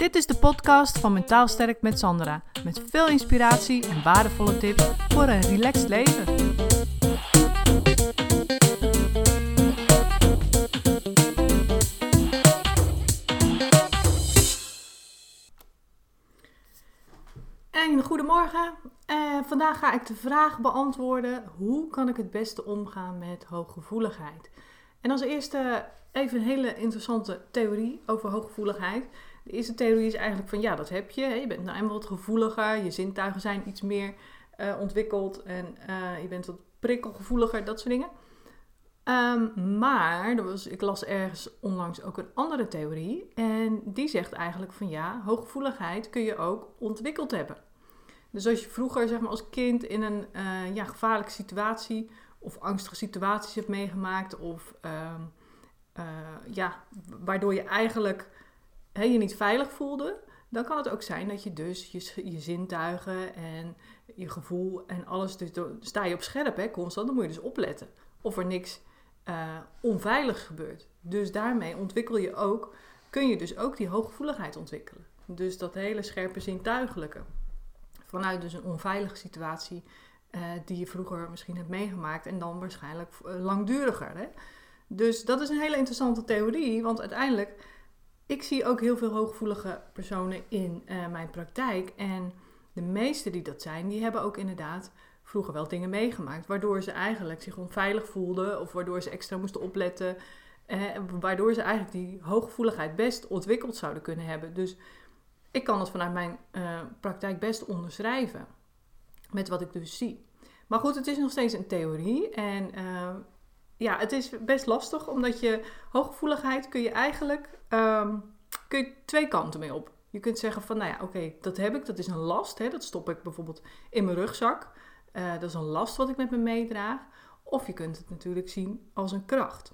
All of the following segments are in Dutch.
Dit is de podcast van Mentaal Sterk met Sandra. Met veel inspiratie en waardevolle tips voor een relaxed leven. En goedemorgen. Uh, vandaag ga ik de vraag beantwoorden: hoe kan ik het beste omgaan met hooggevoeligheid? En als eerste even een hele interessante theorie over hooggevoeligheid. De eerste theorie is eigenlijk van ja, dat heb je. Je bent nou eenmaal wat gevoeliger, je zintuigen zijn iets meer uh, ontwikkeld en uh, je bent wat prikkelgevoeliger, dat soort dingen. Um, maar was, ik las ergens onlangs ook een andere theorie en die zegt eigenlijk van ja, hooggevoeligheid kun je ook ontwikkeld hebben. Dus als je vroeger zeg maar, als kind in een uh, ja, gevaarlijke situatie of angstige situaties hebt meegemaakt of ehm, ja, waardoor je eigenlijk he, je niet veilig voelde, dan kan het ook zijn dat je dus je, je zintuigen en je gevoel en alles, dus sta je op scherp constant, dan moet je dus opletten of er niks uh, onveilig gebeurt. Dus daarmee ontwikkel je ook, kun je dus ook die hooggevoeligheid ontwikkelen. Dus dat hele scherpe zintuigelijke. Vanuit dus een onveilige situatie uh, die je vroeger misschien hebt meegemaakt en dan waarschijnlijk uh, langduriger. Hè? Dus dat is een hele interessante theorie, want uiteindelijk ik zie ook heel veel hooggevoelige personen in uh, mijn praktijk. En de meeste die dat zijn, die hebben ook inderdaad vroeger wel dingen meegemaakt. Waardoor ze eigenlijk zich onveilig voelden of waardoor ze extra moesten opletten. Eh, waardoor ze eigenlijk die hooggevoeligheid best ontwikkeld zouden kunnen hebben. Dus ik kan dat vanuit mijn uh, praktijk best onderschrijven. Met wat ik dus zie. Maar goed, het is nog steeds een theorie. En ja, het is best lastig, omdat je hooggevoeligheid kun je eigenlijk um, kun je twee kanten mee op. Je kunt zeggen van, nou ja, oké, dat heb ik, dat is een last. Hè, dat stop ik bijvoorbeeld in mijn rugzak. Uh, dat is een last wat ik met me meedraag. Of je kunt het natuurlijk zien als een kracht.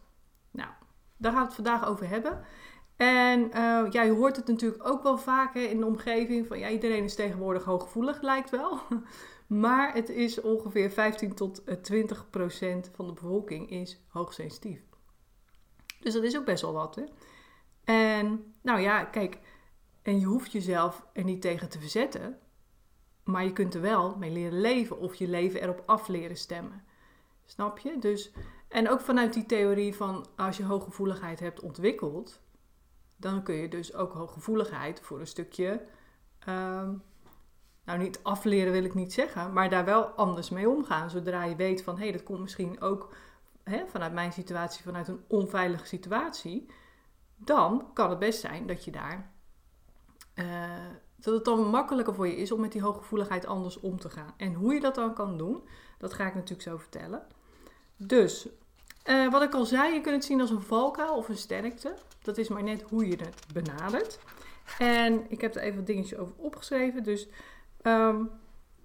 Nou, daar gaan we het vandaag over hebben. En uh, ja, je hoort het natuurlijk ook wel vaak in de omgeving van ja, iedereen is tegenwoordig hooggevoelig, lijkt wel. Maar het is ongeveer 15 tot 20 eh, procent van de bevolking is hoogsensitief. Dus dat is ook best wel wat. Hè? En nou ja, kijk, en je hoeft jezelf er niet tegen te verzetten, maar je kunt er wel mee leren leven of je leven erop af leren stemmen. Snap je? Dus, en ook vanuit die theorie van als je hooggevoeligheid hebt ontwikkeld, dan kun je dus ook hooggevoeligheid voor een stukje um, nou niet afleren wil ik niet zeggen, maar daar wel anders mee omgaan. Zodra je weet van hé, hey, dat komt misschien ook hè, vanuit mijn situatie, vanuit een onveilige situatie, dan kan het best zijn dat je daar. Uh, dat het dan makkelijker voor je is om met die hooggevoeligheid anders om te gaan. En hoe je dat dan kan doen, dat ga ik natuurlijk zo vertellen. Dus, uh, wat ik al zei, je kunt het zien als een valkuil of een sterkte. Dat is maar net hoe je het benadert. En ik heb er even wat dingetjes over opgeschreven. Dus Um,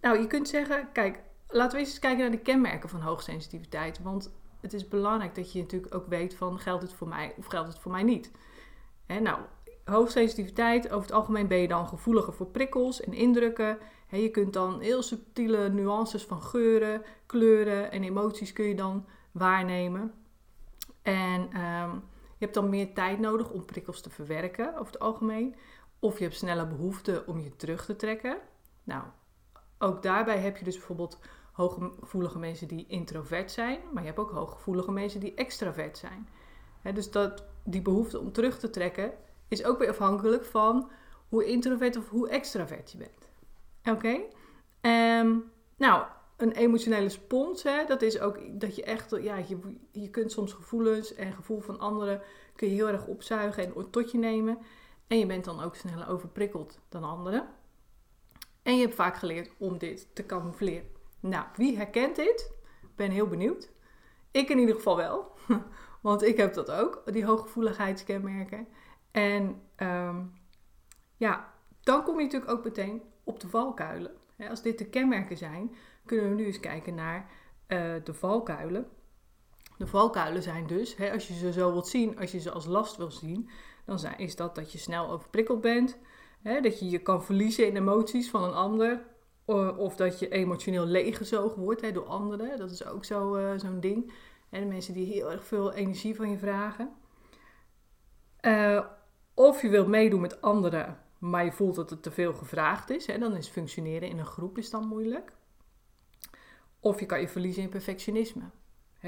nou, je kunt zeggen, kijk, laten we eens kijken naar de kenmerken van hoogsensitiviteit. Want het is belangrijk dat je natuurlijk ook weet van, geldt het voor mij of geldt het voor mij niet? Hè, nou, hoogsensitiviteit, over het algemeen ben je dan gevoeliger voor prikkels en indrukken. He, je kunt dan heel subtiele nuances van geuren, kleuren en emoties kun je dan waarnemen. En um, je hebt dan meer tijd nodig om prikkels te verwerken over het algemeen. Of je hebt sneller behoefte om je terug te trekken. Nou, ook daarbij heb je dus bijvoorbeeld hooggevoelige mensen die introvert zijn, maar je hebt ook hooggevoelige mensen die extravert zijn. dus dat, die behoefte om terug te trekken is ook weer afhankelijk van hoe introvert of hoe extravert je bent. Oké? Ehm, nou, een emotionele spons, hè, dat is ook dat je echt, ja, je, je kunt soms gevoelens en gevoel van anderen kun je heel erg opzuigen en tot je nemen. En je bent dan ook sneller overprikkeld dan anderen. En je hebt vaak geleerd om dit te camoufleren. Nou, wie herkent dit? Ben heel benieuwd. Ik in ieder geval wel. Want ik heb dat ook, die hooggevoeligheidskenmerken. En um, ja, dan kom je natuurlijk ook meteen op de valkuilen. Als dit de kenmerken zijn, kunnen we nu eens kijken naar uh, de valkuilen. De valkuilen zijn dus, hè, als je ze zo wilt zien, als je ze als last wil zien, dan is dat dat je snel overprikkeld bent, Hè, dat je je kan verliezen in emoties van een ander. Of dat je emotioneel leeggezogen wordt hè, door anderen. Dat is ook uh, zo'n ding. Mensen die heel erg veel energie van je vragen. Uh, of je wilt meedoen met anderen, maar je voelt dat het te veel gevraagd is. Hè, dan is functioneren in een groep is dan moeilijk. Of je kan je verliezen in perfectionisme.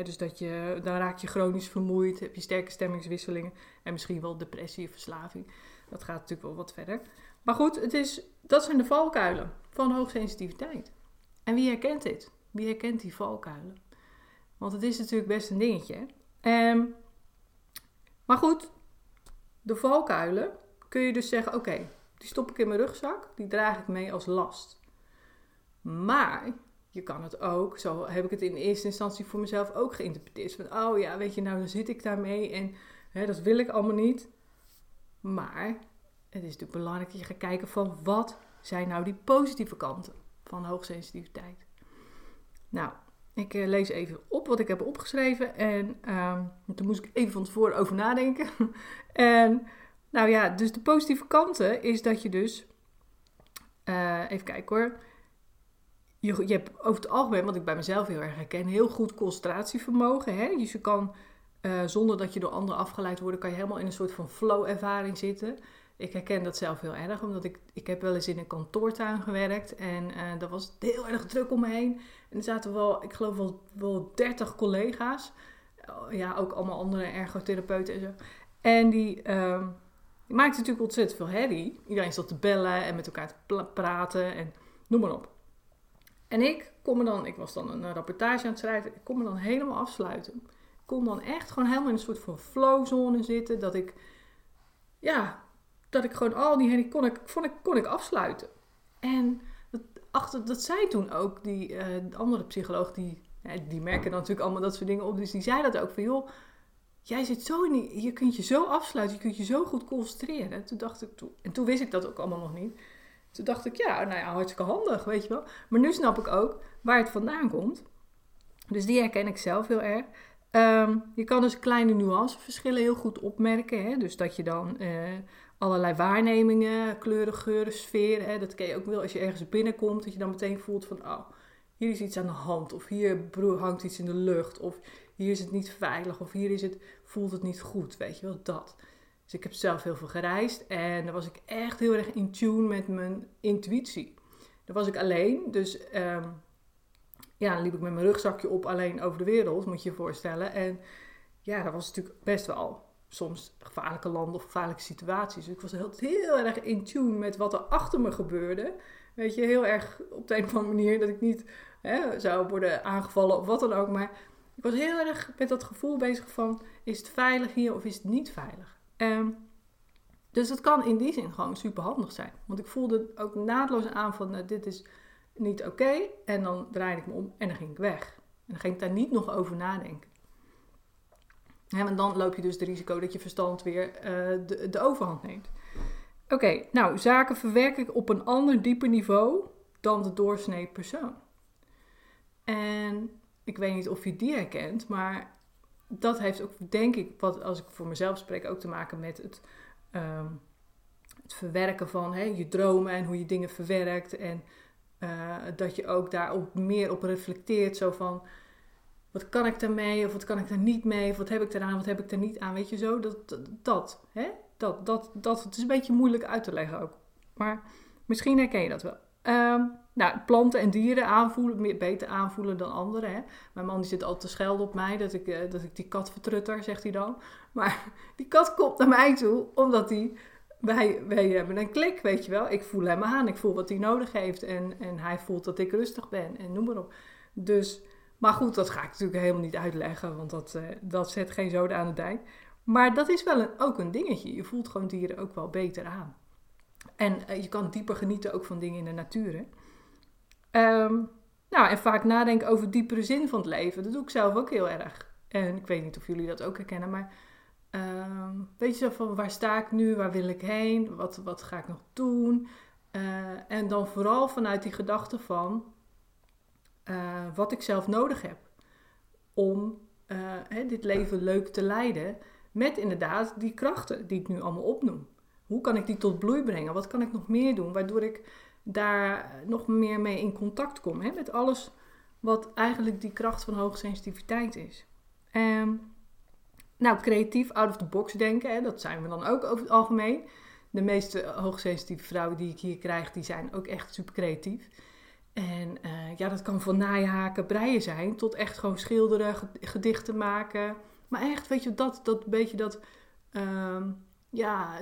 dus dat je, dan raak je chronisch vermoeid, heb je sterke stemmingswisselingen en misschien wel depressie of verslaving. Dat gaat natuurlijk wel wat verder. Maar goed, het is, dat zijn de valkuilen van hoogsensitiviteit. En wie herkent dit? Wie herkent die valkuilen? Want het is natuurlijk best een dingetje. Um, maar goed, de valkuilen kun je dus zeggen: oké, die stop ik in mijn rugzak, die draag ik mee als last. Maar je kan het ook, zo heb ik het in eerste instantie voor mezelf ook geïnterpreteerd. Van, oh ja, weet je, nou dan zit ik daarmee en hè, dat wil ik allemaal niet. Maar het is natuurlijk belangrijk dat je gaat kijken van wat zijn nou die positieve kanten van hoogsensitiviteit. Nou, ik uh, lees even op wat ik heb opgeschreven en uh, toen moest ik even van tevoren over nadenken. en nou ja, dus de positieve kanten is dat je dus, uh, even kijken hoor, je, je hebt over het algemeen, wat ik bij mezelf heel erg herken, heel goed concentratievermogen. Hè? Dus je kan, uh, zonder dat je door anderen afgeleid wordt, kan je helemaal in een soort van flow-ervaring zitten. Ik herken dat zelf heel erg, omdat ik, ik heb wel eens in een kantoortuin gewerkt en uh, dat was heel erg druk om me heen. En er zaten wel, ik geloof wel, wel 30 collega's. Ja, ook allemaal andere ergotherapeuten en zo. En die, uh, die maakte natuurlijk ontzettend veel herrie. Iedereen zat te bellen en met elkaar te praten en noem maar op. En ik kon me dan, ik was dan een rapportage aan het schrijven, ik kon me dan helemaal afsluiten. Kon dan echt gewoon helemaal in een soort van flowzone zitten, dat ik, ja, dat ik gewoon al die herrie kon ik, kon ik, kon ik afsluiten. En dat, achter, dat zei toen ook die uh, andere psycholoog, die, ja, die merken dan natuurlijk allemaal dat soort dingen op, dus die zei dat ook van, joh, jij zit zo in die, je kunt je zo afsluiten, je kunt je zo goed concentreren. Toen dacht ik, toen, en toen wist ik dat ook allemaal nog niet. Toen dacht ik, ja, nou ja, hartstikke handig, weet je wel. Maar nu snap ik ook waar het vandaan komt. Dus die herken ik zelf heel erg. Um, je kan dus kleine nuanceverschillen heel goed opmerken. Hè? Dus dat je dan uh, allerlei waarnemingen, kleuren, geuren, sferen. Hè? Dat ken je ook wel als je ergens binnenkomt. Dat je dan meteen voelt van, oh, hier is iets aan de hand. Of hier hangt iets in de lucht. Of hier is het niet veilig. Of hier is het, voelt het niet goed. Weet je wel, dat. Dus ik heb zelf heel veel gereisd en dan was ik echt heel erg in tune met mijn intuïtie. Dan was ik alleen, dus um, ja, dan liep ik met mijn rugzakje op alleen over de wereld, moet je je voorstellen. En ja, dat was natuurlijk best wel soms gevaarlijke landen of gevaarlijke situaties. Dus ik was heel, heel erg in tune met wat er achter me gebeurde. Weet je, heel erg op de een of andere manier dat ik niet hè, zou worden aangevallen of wat dan ook. Maar ik was heel erg met dat gevoel bezig van, is het veilig hier of is het niet veilig? Um, dus het kan in die zin gewoon super handig zijn. Want ik voelde ook naadloos aan van nou, dit is niet oké. En dan draaide ik me om en dan ging ik weg. En dan ging ik daar niet nog over nadenken. Ja, want dan loop je dus het risico dat je verstand weer uh, de, de, overhand neemt. Oké, nou, zaken verwerk ik op een ander dieper niveau dan de doorsnee persoon. En ik weet niet of je die herkent, maar dat heeft ook, denk ik, wat als ik voor mezelf spreek, ook te maken met het, um, het verwerken van hè, je dromen en hoe je dingen verwerkt. En uh, dat je ook daar ook meer op reflecteert. Zo van, wat kan ik daarmee of wat kan ik daar niet mee? Of wat heb ik eraan, wat heb ik er niet aan? Weet je zo, dat, dat, hè? dat, dat, dat het is een beetje moeilijk uit te leggen ook. Maar misschien herken je dat wel. Um, nou, planten en dieren aanvoelen, beter aanvoelen dan anderen. Hè. Mijn man die zit altijd te schelden op mij dat ik, uh, dat ik die kat vertrutter, zegt hij dan. Maar die kat komt naar mij toe omdat hij wij, wij hebben een klik, weet je wel. Ik voel hem aan, ik voel wat hij nodig heeft en, en hij voelt dat ik rustig ben en noem maar op. Dus, maar goed, dat ga ik natuurlijk helemaal niet uitleggen, want dat, uh, dat zet geen zoden aan de dijk. Maar dat is wel een, ook een dingetje. Je voelt gewoon dieren ook wel beter aan. En uh, je kan dieper genieten ook van dingen in de natuur. Um, nou, en vaak nadenken over diepere zin van het leven. Dat doe ik zelf ook heel erg. En ik weet niet of jullie dat ook herkennen, maar um, weet je zo van waar sta ik nu, waar wil ik heen, wat, wat ga ik nog doen? Uh, en dan vooral vanuit die gedachte van uh, wat ik zelf nodig heb om uh, hè, dit leven leuk te leiden. Met inderdaad die krachten die ik nu allemaal opnoem. Hoe kan ik die tot bloei brengen? Wat kan ik nog meer doen? Waardoor ik daar nog meer mee in contact kom. Hè? Met alles wat eigenlijk die kracht van hoogsensitiviteit is. Um, nou, creatief, out of the box denken, hè? dat zijn we dan ook over het algemeen. de meeste hoogsensitieve vrouwen die ik hier krijg, die zijn ook echt super creatief. En uh, ja, dat kan van naaihaken, breien zijn, tot echt gewoon schilderen, gedichten maken. Maar echt, weet je, dat, dat beetje dat, uh, ja,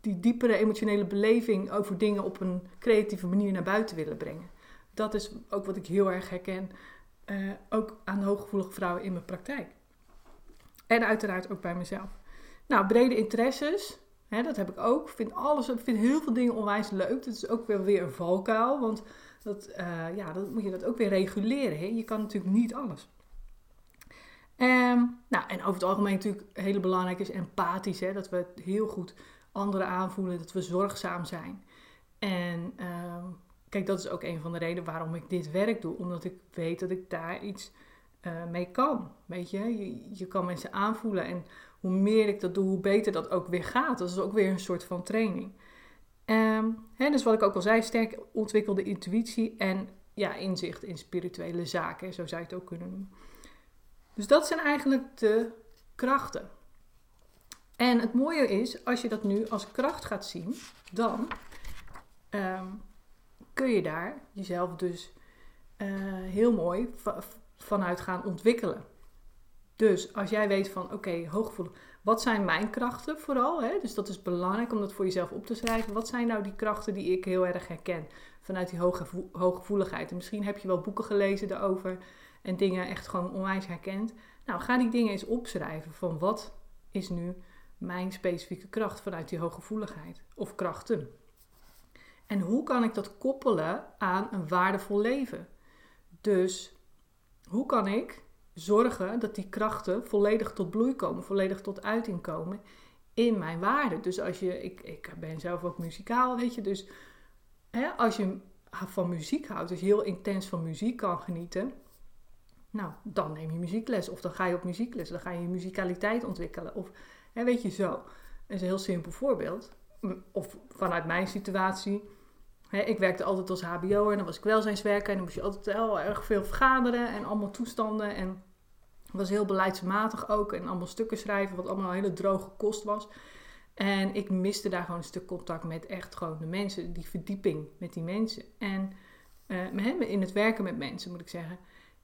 die diepere emotionele beleving over dingen op een creatieve manier naar buiten willen brengen. Dat is ook wat ik heel erg herken, uh, ook aan hooggevoelige vrouwen in mijn praktijk. En uiteraard ook bij mezelf. Nou, brede interesses, hè, dat heb ik ook. Ik vind, alles, vind heel veel dingen onwijs leuk. Dat is ook weer, weer een valkuil, want dat, uh, ja, dan moet je dat ook weer reguleren. Hè? Je kan natuurlijk niet alles. Um, nou, en over het algemeen natuurlijk heel belangrijk is empathisch. Hè? Dat we heel goed anderen aanvoelen, dat we zorgzaam zijn. En uh, kijk, dat is ook een van de redenen waarom ik dit werk doe. Omdat ik weet dat ik daar iets uh, mee kan. Weet je? je, je kan mensen aanvoelen. En hoe meer ik dat doe, hoe beter dat ook weer gaat. Dat is ook weer een soort van training. Um, hè, dus wat ik ook al zei, sterk ontwikkelde intuïtie en ja, inzicht in spirituele zaken. Zo zou je het ook kunnen noemen. Dus dat zijn eigenlijk de krachten. En het mooie is, als je dat nu als kracht gaat zien, dan um, kun je daar jezelf dus uh, heel mooi vanuit gaan ontwikkelen. Dus als jij weet van, oké, okay, hooggevoelig, wat zijn mijn krachten vooral? Hè? Dus dat is belangrijk om dat voor jezelf op te schrijven. Wat zijn nou die krachten die ik heel erg herken vanuit die hoge, hooggevoeligheid? En misschien heb je wel boeken gelezen daarover en dingen echt gewoon onwijs herkend. Nou, ga die dingen eens opschrijven van wat is nu mijn specifieke kracht vanuit die hooggevoeligheid of krachten. En hoe kan ik dat koppelen aan een waardevol leven? Dus hoe kan ik zorgen dat die krachten volledig tot bloei komen, volledig tot uiting komen in mijn waarde. Dus als je, ik, ik ben zelf ook muzikaal, weet je, dus hè, als je van muziek houdt, dus heel intens van muziek kan genieten, nou, dan neem je muziekles of dan ga je op muziekles, dan ga je je muzikaliteit ontwikkelen of, hè, weet je, zo. Dat is een heel simpel voorbeeld. Of vanuit mijn situatie, ik werkte altijd als HBO en dan was ik welzijnswerker en dan moest je altijd heel erg veel vergaderen en allemaal toestanden. En was heel beleidsmatig ook en allemaal stukken schrijven, wat allemaal een hele droge kost was. En ik miste daar gewoon een stuk contact met echt gewoon de mensen, die verdieping met die mensen. En uh, in het werken met mensen, moet ik zeggen.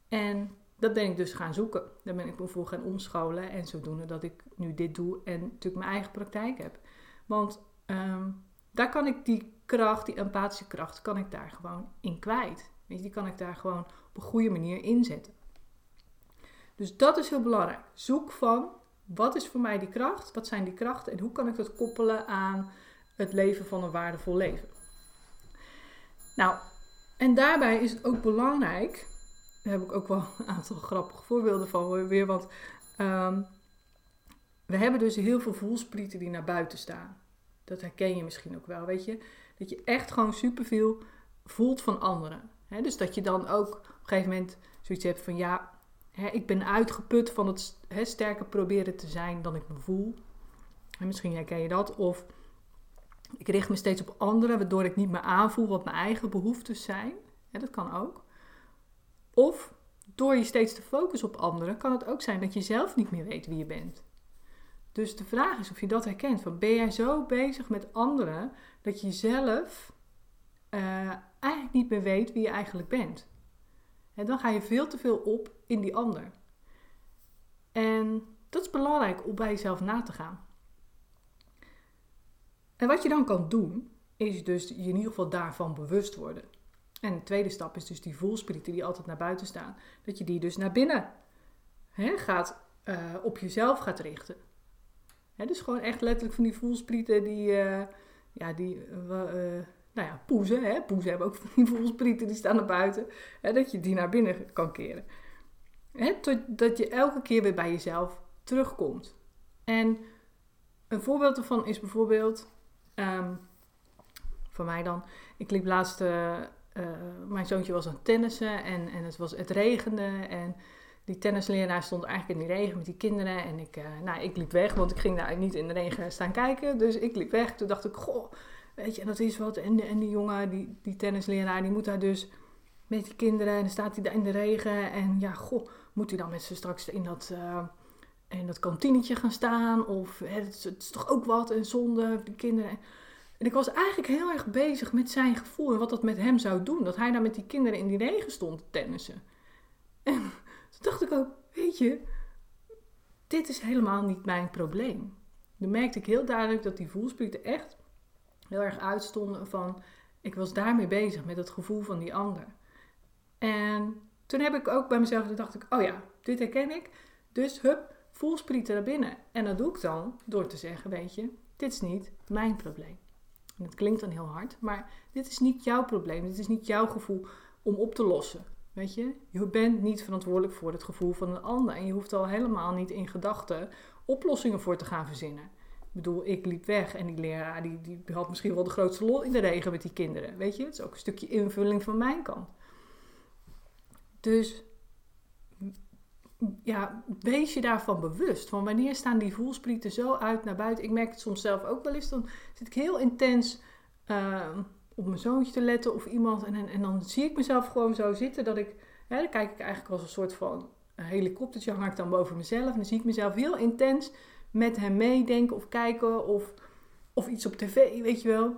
En dat ben ik dus gaan zoeken. Daar ben ik me gaan omscholen en zodoende dat ik nu dit doe en natuurlijk mijn eigen praktijk heb. Want um, daar kan ik die kracht, die empathische kracht, kan ik daar gewoon in kwijt. Weet je, die kan ik daar gewoon op een goede manier inzetten. Dus dat is heel belangrijk. Zoek van wat is voor mij die kracht, wat zijn die krachten en hoe kan ik dat koppelen aan het leven van een waardevol leven. Nou, en daarbij is het ook belangrijk, daar heb ik ook wel een aantal grappige voorbeelden van weer, want um, we hebben dus heel veel voelsprieten die naar buiten staan. Dat herken je misschien ook wel, weet je. Dat je echt gewoon superveel voelt van anderen. dus dat je dan ook op een gegeven moment zoiets hebt van ja, ik ben uitgeput van het sterker proberen te zijn dan ik me voel. En misschien herken je dat. Of ik richt me steeds op anderen, waardoor ik niet meer aanvoel wat mijn eigen behoeftes zijn. dat kan ook. Of door je steeds te focussen op anderen, kan het ook zijn dat je zelf niet meer weet wie je bent. Dus de vraag is of je dat herkent. Van ben jij zo bezig met anderen dat je zelf uh, eigenlijk niet meer weet wie je eigenlijk bent? En dan ga je veel te veel op in die ander. En dat is belangrijk om bij jezelf na te gaan. En wat je dan kan doen, is dus je in ieder geval daarvan bewust worden. En de tweede stap is dus die voelsprieten die altijd naar buiten staan. Dat je die dus naar binnen hè, gaat, uh, op jezelf gaat richten. Dus gewoon echt letterlijk van die voelsprieten die, uh, ja, die uh, nou ja, poezen. Hè? Poezen hebben ook van die voelsprieten, die staan naar buiten. Dat je die naar binnen kan keren. Hè? Tot, dat je elke keer weer bij jezelf terugkomt. En een voorbeeld ervan is bijvoorbeeld, um, voor mij dan, ik liep laatst, mijn zoontje was aan het tennissen en, en het, was, het regende en die tennisleraar stond eigenlijk in die regen met die kinderen. En ik, uh, nou, ik liep weg, want ik ging daar niet in de regen staan kijken. Dus ik liep weg. Toen dacht ik, goh, Weet je, dat is wat. En, en die jongen, die, die tennisleraar, die moet daar dus met die kinderen. En dan staat hij daar in de regen. En ja, goh, moet hij dan met ze straks in dat, uh, en dat kantinetje gaan staan. Of hè, het, is, toch ook wat en zonde, de kinderen. En ik was eigenlijk heel erg bezig met zijn gevoel en wat dat met hem zou doen. Dat hij daar met die kinderen in die regen stond te tennissen. En toen dacht ik ook, weet je, dit is helemaal niet mijn probleem. Dan merkte ik heel duidelijk dat die voelsprieten echt heel erg uitstonden van... Ik was daarmee bezig, met het gevoel van die ander. En toen heb ik ook bij mezelf, dacht ik, oh ja, dit herken ik. Dus hup, voelsprieten naar binnen. En dat doe ik dan door te zeggen, weet je, dit is niet mijn probleem. En dat klinkt dan heel hard, maar dit is niet jouw probleem. Dit is niet jouw gevoel om op te lossen. Weet je, je bent niet verantwoordelijk voor het gevoel van een ander. En je hoeft al helemaal niet in gedachten oplossingen voor te gaan verzinnen. Ik bedoel, ik liep weg en die leraar die, die had misschien wel de grootste lol in de regen met die kinderen. Weet je, het is ook een stukje invulling van mijn kant. Dus ja, wees je daarvan bewust. Van wanneer staan die voelsprieten zo uit naar buiten. Ik merk het soms zelf ook wel eens. Dan zit ik heel intens uh, op mijn zoontje te letten of iemand. En, en, en, dan zie ik mezelf gewoon zo zitten dat ik... Hè, dan kijk ik eigenlijk als een soort van helikoptertje hang ik dan boven mezelf. En dan zie ik mezelf heel intens met hem meedenken of kijken of, of iets op tv, weet je wel.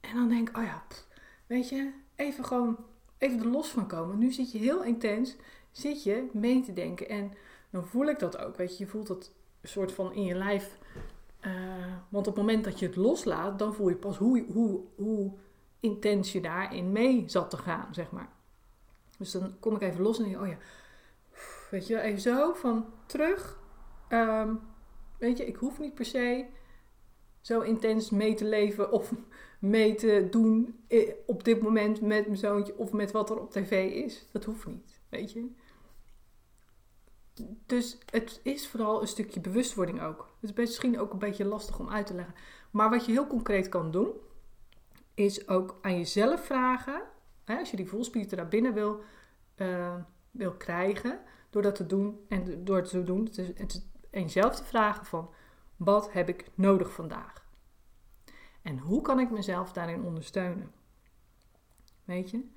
En dan denk ik, oh ja, weet je, even gewoon even er los van komen. Nu zit je heel intens, zit je mee te denken. En dan voel ik dat ook, weet je. Je voelt dat soort van in je lijf. Uh, want op het moment dat je het loslaat, dan voel je pas hoe, hoe, hoe intens je daarin mee zat te gaan, zeg maar. Dus dan kom ik even los en denk oh ja, weet je, even zo van terug. Um, weet je, ik hoef niet per se zo intens mee te leven of mee te doen op dit moment met mijn zoontje of met wat er op tv is. Dat hoeft niet, weet je. Dus het is vooral een stukje bewustwording ook. Het is misschien ook een beetje lastig om uit te leggen. Maar wat je heel concreet kan doen, is ook aan jezelf vragen. Hè, als je die voelspieren naar binnen wil, uh, wil krijgen, door dat te doen en door het te doen, en jezelf te vragen van, wat heb ik nodig vandaag? En hoe kan ik mezelf daarin ondersteunen? Weet je?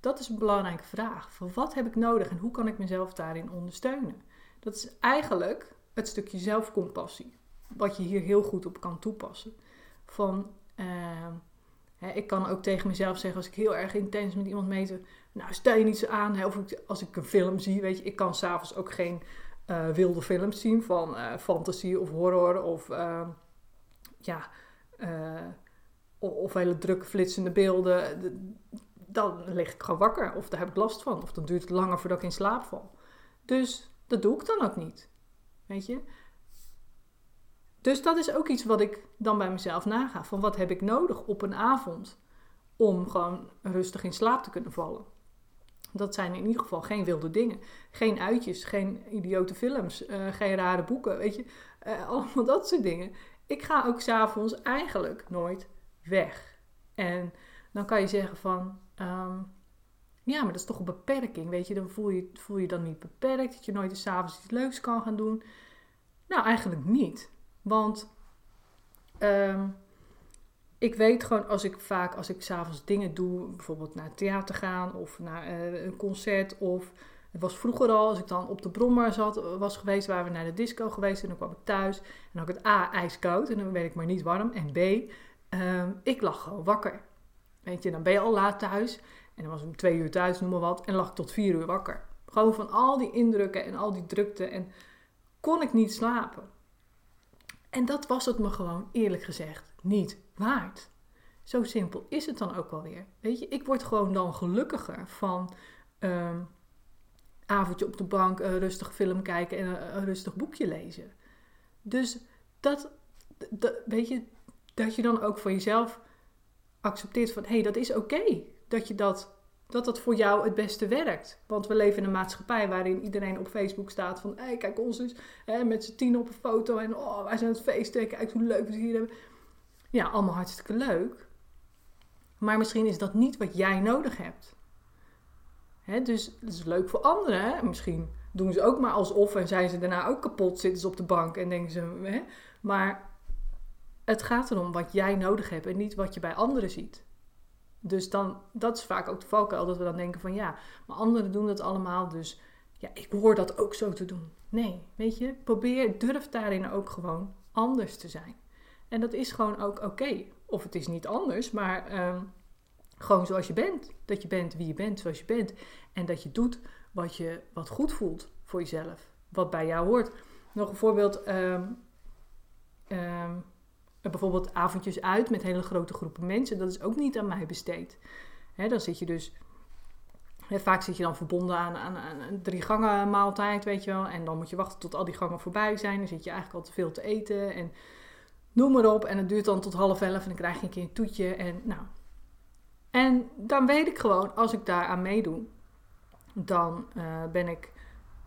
Dat is een belangrijke vraag. Van wat heb ik nodig en hoe kan ik mezelf daarin ondersteunen? Dat is eigenlijk het stukje zelfcompassie. Wat je hier heel goed op kan toepassen. Van, uh, ik kan ook tegen mezelf zeggen als ik heel erg intens met iemand meet. Nou, stel je niet zo aan. Of als ik een film zie, weet je. Ik kan s'avonds ook geen uh, wilde films zien van uh, fantasy of horror of... Ehm, ja, uh, of hele drukke flitsende beelden, dan lig ik gewoon wakker. Of daar heb ik last van. Of dan duurt het langer voordat ik in slaap val. Dus dat doe ik dan ook niet. Weet je? Dus dat is ook iets wat ik dan bij mezelf naga. Van wat heb ik nodig op een avond om gewoon rustig in slaap te kunnen vallen. Dat zijn in ieder geval geen wilde dingen. Geen uitjes, geen idiote films, uh, geen rare boeken, weet je. Uh, allemaal dat soort dingen ik ga ook s'avonds eigenlijk nooit weg. En dan kan je zeggen van, ehm, ja, maar dat is toch een beperking, weet je. Dan voel je voel je dan niet beperkt, dat je nooit s'avonds iets leuks kan gaan doen. Nou, eigenlijk niet. Want ehm, ik weet gewoon als ik vaak, als ik s'avonds dingen doe, bijvoorbeeld naar het theater gaan of naar eh, een concert of het was vroeger al, als ik dan op de brommer zat, was geweest, waren we naar de disco geweest en dan kwam ik thuis en dan had ik het A, ijskoud en dan werd ik maar niet warm. En B, ehm, ik lag gewoon wakker. Weet je, dan ben je al laat thuis en dan was ik om twee uur thuis, noem maar wat, en lag ik tot vier uur wakker. Gewoon van al die indrukken en al die drukte en kon ik niet slapen. En dat was het me gewoon, eerlijk gezegd, niet waard. Zo simpel is het dan ook wel weer. Weet je, ik word gewoon dan gelukkiger van ehm, avondje op de bank rustig film kijken en een, rustig boekje lezen. Dus dat, dat, weet je, dat je dan ook voor jezelf accepteert van hé, hey, dat is oké. Dat je dat, dat dat voor jou het beste werkt. Want we leven in een maatschappij waarin iedereen op Facebook staat van hey, kijk ons eens hè, met z'n tien op een foto en oh, wij zijn het feesten, kijk hoe leuk we het hier hebben. Ja, allemaal hartstikke leuk. Maar misschien is dat niet wat jij nodig hebt dus dat is leuk voor anderen. Hè? Misschien doen ze ook maar alsof en zijn ze daarna ook kapot, zitten ze op de bank en denken ze. Maar het gaat erom wat jij nodig hebt en niet wat je bij anderen ziet. Dus dan, dat is vaak ook de valkuil dat we dan denken van ja, maar anderen doen dat allemaal, dus ja, ik hoor dat ook zo te doen. Nee, weet je, probeer, durf daarin ook gewoon anders te zijn. En dat is gewoon ook oké. Of het is niet anders, maar ehm, gewoon zoals je bent. Dat je bent wie je bent, zoals je bent. En dat je doet wat, je, wat goed voelt voor jezelf. Wat bij jou hoort. Nog een voorbeeld. Um, bijvoorbeeld avondjes uit met hele grote groepen mensen. Dat is ook niet aan mij besteed. dan zit je dus vaak zit je dan verbonden aan, aan, een drie gangen maaltijd, weet je wel. En dan moet je wachten tot al die gangen voorbij zijn. Dan zit je eigenlijk al te veel te eten. En noem maar op. En het duurt dan tot half elf en dan krijg je een keer een toetje. En, nou. en dan weet ik gewoon, als ik daar aan meedoe, dan uh, ben ik,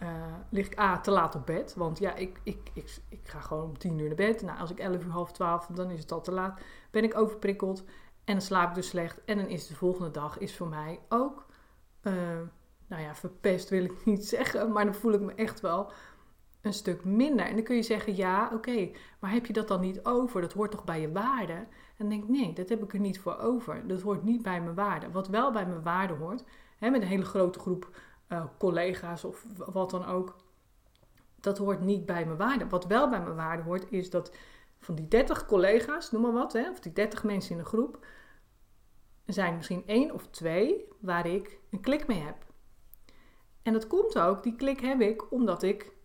uh, lig ik A, te laat op bed. Want ja, ik, ik, ik, ik ga gewoon om tien uur naar bed. Nou, als ik elf uur, half twaalf, dan is het al te laat. Ben ik overprikkeld en dan slaap ik dus slecht. En dan is de volgende dag is voor mij ook, uh, nou ja, verpest wil ik niet zeggen. Maar dan voel ik me echt wel een stuk minder. En dan kun je zeggen, ja, oké, maar heb je dat dan niet over? Dat hoort toch bij je waarde? En dan denk ik, nee, dat heb ik er niet voor over. Dat hoort niet bij mijn waarde. Wat wel bij mijn waarde hoort, hè, met een hele grote groep uh, collega's of wat dan ook, dat hoort niet bij mijn waarde. Wat wel bij mijn waarde hoort, is dat van die 30 collega's, noem maar wat, hè, of die 30 mensen in een groep, zijn misschien één of twee waar ik een klik mee heb. En dat komt ook, die klik heb ik omdat ik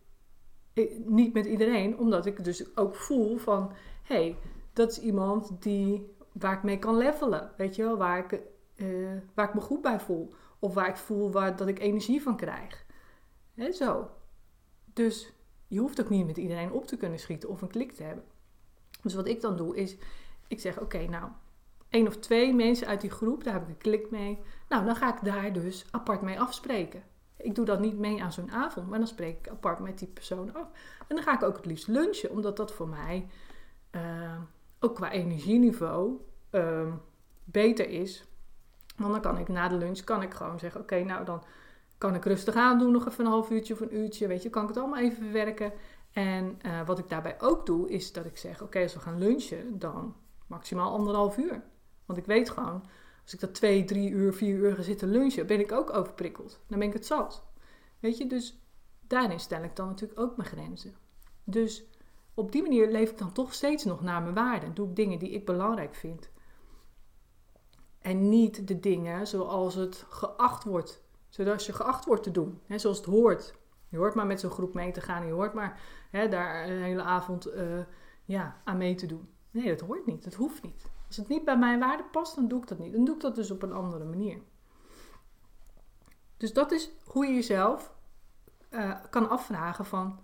niet met iedereen, omdat ik dus ook voel van, hé, hey, dat is iemand die, waar ik mee kan levelen, weet je wel, waar ik, uh, waar ik me goed bij voel. Of waar ik voel waar, dat ik energie van krijg. He, zo. Dus je hoeft ook niet met iedereen op te kunnen schieten of een klik te hebben. Dus wat ik dan doe is, ik zeg oké, nou, één of twee mensen uit die groep, daar heb ik een klik mee. Nou, dan ga ik daar dus apart mee afspreken. Ik doe dan niet mee aan zo'n avond, maar dan spreek ik apart met die persoon af. En dan ga ik ook het liefst lunchen, omdat dat voor mij uh, ook qua energieniveau uh, beter is. Want dan kan ik na de lunch kan ik gewoon zeggen: Oké, nou dan kan ik rustig aan doen, nog even een half uurtje of een uurtje. Weet je, kan ik het allemaal even verwerken. En uh, wat ik daarbij ook doe, is dat ik zeg: Oké, als we gaan lunchen, dan maximaal anderhalf uur. Want ik weet gewoon, als ik dat twee, drie uur, vier uur ga zitten lunchen, ben ik ook overprikkeld. Dan ben ik het zat. Weet je, dus daarin stel ik dan natuurlijk ook mijn grenzen. Dus op die manier leef ik dan toch steeds nog naar mijn waarden. Doe ik dingen die ik belangrijk vind. En niet de dingen zoals het geacht wordt. Zoals je geacht wordt te doen. Hè, zoals het hoort. Je hoort maar met zo'n groep mee te gaan. Je hoort maar hè, daar een hele avond uh, ja, aan mee te doen. Nee, dat hoort niet. Dat hoeft niet. Als het niet bij mijn waarde past, dan doe ik dat niet. Dan doe ik dat dus op een andere manier. Dus dat is hoe je jezelf uh, kan afvragen van...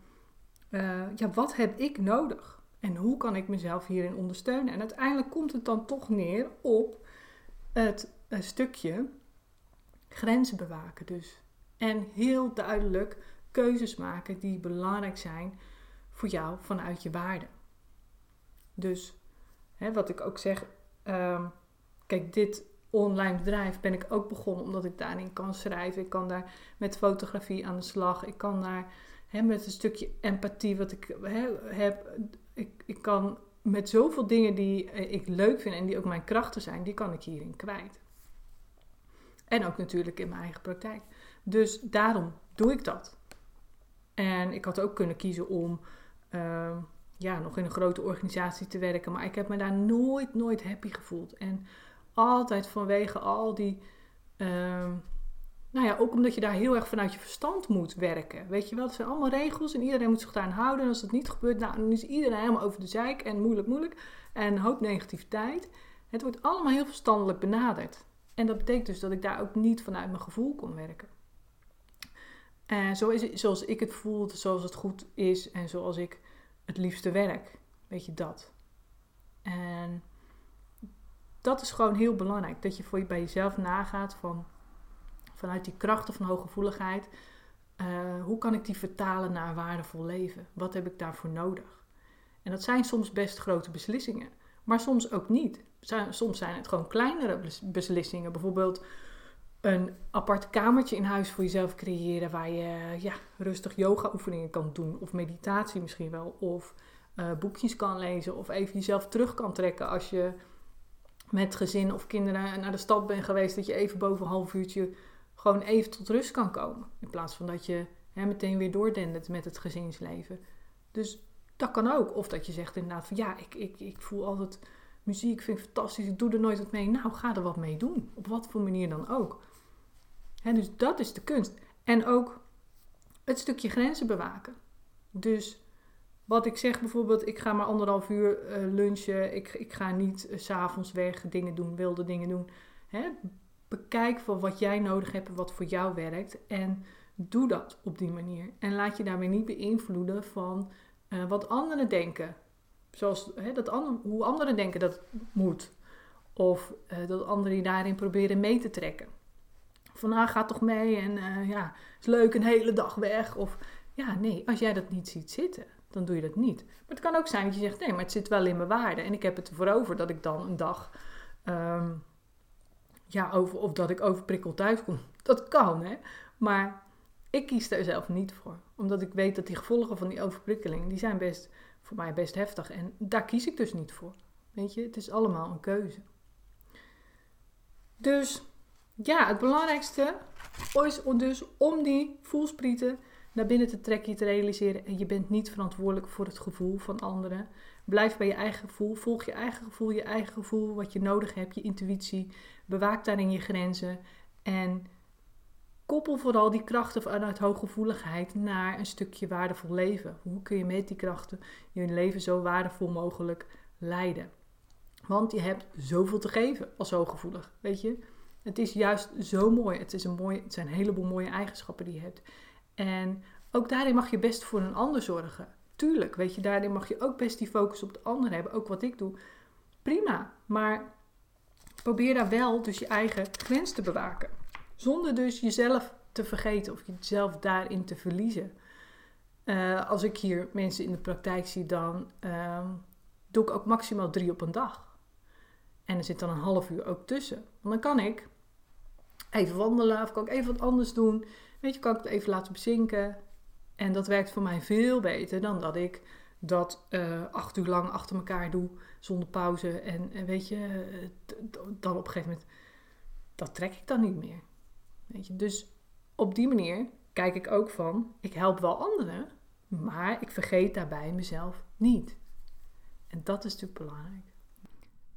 Uh, ja, wat heb ik nodig? En hoe kan ik mezelf hierin ondersteunen? En uiteindelijk komt het dan toch neer op het stukje grenzen bewaken dus. En heel duidelijk keuzes maken die belangrijk zijn voor jou vanuit je waarde. Dus hè, wat ik ook zeg, um, kijk, dit online bedrijf ben ik ook begonnen omdat ik daarin kan schrijven. Ik kan daar met fotografie aan de slag. Ik kan daar hè, met een stukje empathie wat ik hè, heb. Ik, ik kan met zoveel dingen die eh, ik leuk vind en die ook mijn krachten zijn, die kan ik hierin kwijt. En ook natuurlijk in mijn eigen praktijk. Dus daarom doe ik dat. En ik had ook kunnen kiezen om uh, ja, nog in een grote organisatie te werken. Maar ik heb me daar nooit, nooit happy gevoeld. En altijd vanwege al die. Uh, nou ja, ook omdat je daar heel erg vanuit je verstand moet werken. Weet je wel, het zijn allemaal regels en iedereen moet zich daaraan houden. En als dat niet gebeurt, nou, dan is iedereen helemaal over de zeik en moeilijk, moeilijk. En hoop negativiteit. Het wordt allemaal heel verstandelijk benaderd. En dat betekent dus dat ik daar ook niet vanuit mijn gevoel kon werken. En zo is het, zoals ik het voel, zoals het goed is en zoals ik het liefste werk. Weet je dat. En dat is gewoon heel belangrijk. Dat je voor je bij jezelf nagaat van vanuit die krachten van hooggevoeligheid, uh, hoe kan ik die vertalen naar een waardevol leven? Wat heb ik daarvoor nodig? En dat zijn soms best grote beslissingen, maar soms ook niet. Soms zijn het gewoon kleinere beslissingen. Bijvoorbeeld een apart kamertje in huis voor jezelf creëren waar je ja, rustig yoga-oefeningen kan doen, of meditatie misschien wel, of uh, boekjes kan lezen, of even jezelf terug kan trekken als je met gezin of kinderen naar de stad bent geweest, dat je even boven een half uurtje gewoon even tot rust kan komen. In plaats van dat je hè, meteen weer doordendert met het gezinsleven. Dus dat kan ook. Of dat je zegt inderdaad van ja, ik, ik, ik voel altijd muziek, vind ik fantastisch, ik doe er nooit wat mee. Nou, ga er wat mee doen. Op wat voor manier dan ook. Hè, dus dat is de kunst. En ook het stukje grenzen bewaken. Dus wat ik zeg bijvoorbeeld, ik ga maar anderhalf uur uh, lunchen. Ik, ik ga niet s uh, s'avonds weg dingen doen, wilde dingen doen. Hè? Bekijk voor wat jij nodig hebt en wat voor jou werkt. En doe dat op die manier. En laat je daarmee niet beïnvloeden van uh, wat anderen denken. Zoals hè, dat hoe anderen denken dat moet. Of dat anderen je daarin proberen mee te trekken. Van ah, ga toch mee en ja, is leuk een hele dag weg. Of ja, nee, als jij dat niet ziet zitten dan doe je dat niet. Maar het kan ook zijn dat je zegt, nee, maar het zit wel in mijn waarde. En ik heb het ervoor over dat ik dan een dag, um, ja, over, of dat ik overprikkeld thuis kom. Dat kan, hè. Maar ik kies daar zelf niet voor. Omdat ik weet dat die gevolgen van die overprikkeling, die zijn best, voor mij best heftig. En daar kies ik dus niet voor. Weet je, het is allemaal een keuze. Dus ja, het belangrijkste is dus om die voelsprieten naar binnen te trekken, je te realiseren. En je bent niet verantwoordelijk voor het gevoel van anderen. Blijf bij je eigen gevoel. Volg je eigen gevoel, je eigen gevoel, wat je nodig hebt, je intuïtie. Bewaak daarin je grenzen. En koppel vooral die krachten vanuit hooggevoeligheid naar een stukje waardevol leven. Hoe kun je met die krachten je leven zo waardevol mogelijk leiden? Want je hebt zoveel te geven als hooggevoelig, weet je. Het is juist zo mooi. Het, is een mooi, het zijn een heleboel mooie eigenschappen die je hebt. En ook daarin mag je best voor een ander zorgen. Tuurlijk, weet je, daarin mag je ook best die focus op de ander hebben. Ook wat ik doe. Prima, maar probeer daar wel dus je eigen grens te bewaken. Zonder dus jezelf te vergeten of jezelf daarin te verliezen. Uh, als ik hier mensen in de praktijk zie, dan uh, doe ik ook maximaal drie op een dag. En er zit dan een half uur ook tussen. Want dan kan ik even wandelen of kan ik even wat anders doen. Weet je, kan ik het even laten bezinken. En dat werkt voor mij veel beter dan dat ik dat uh, acht uur lang achter elkaar doe zonder pauze. En, en weet je, dan op een gegeven moment, dat trek ik dan niet meer. Weet je, dus op die manier kijk ik ook van, ik help wel anderen, maar ik vergeet daarbij mezelf niet. En dat is natuurlijk belangrijk.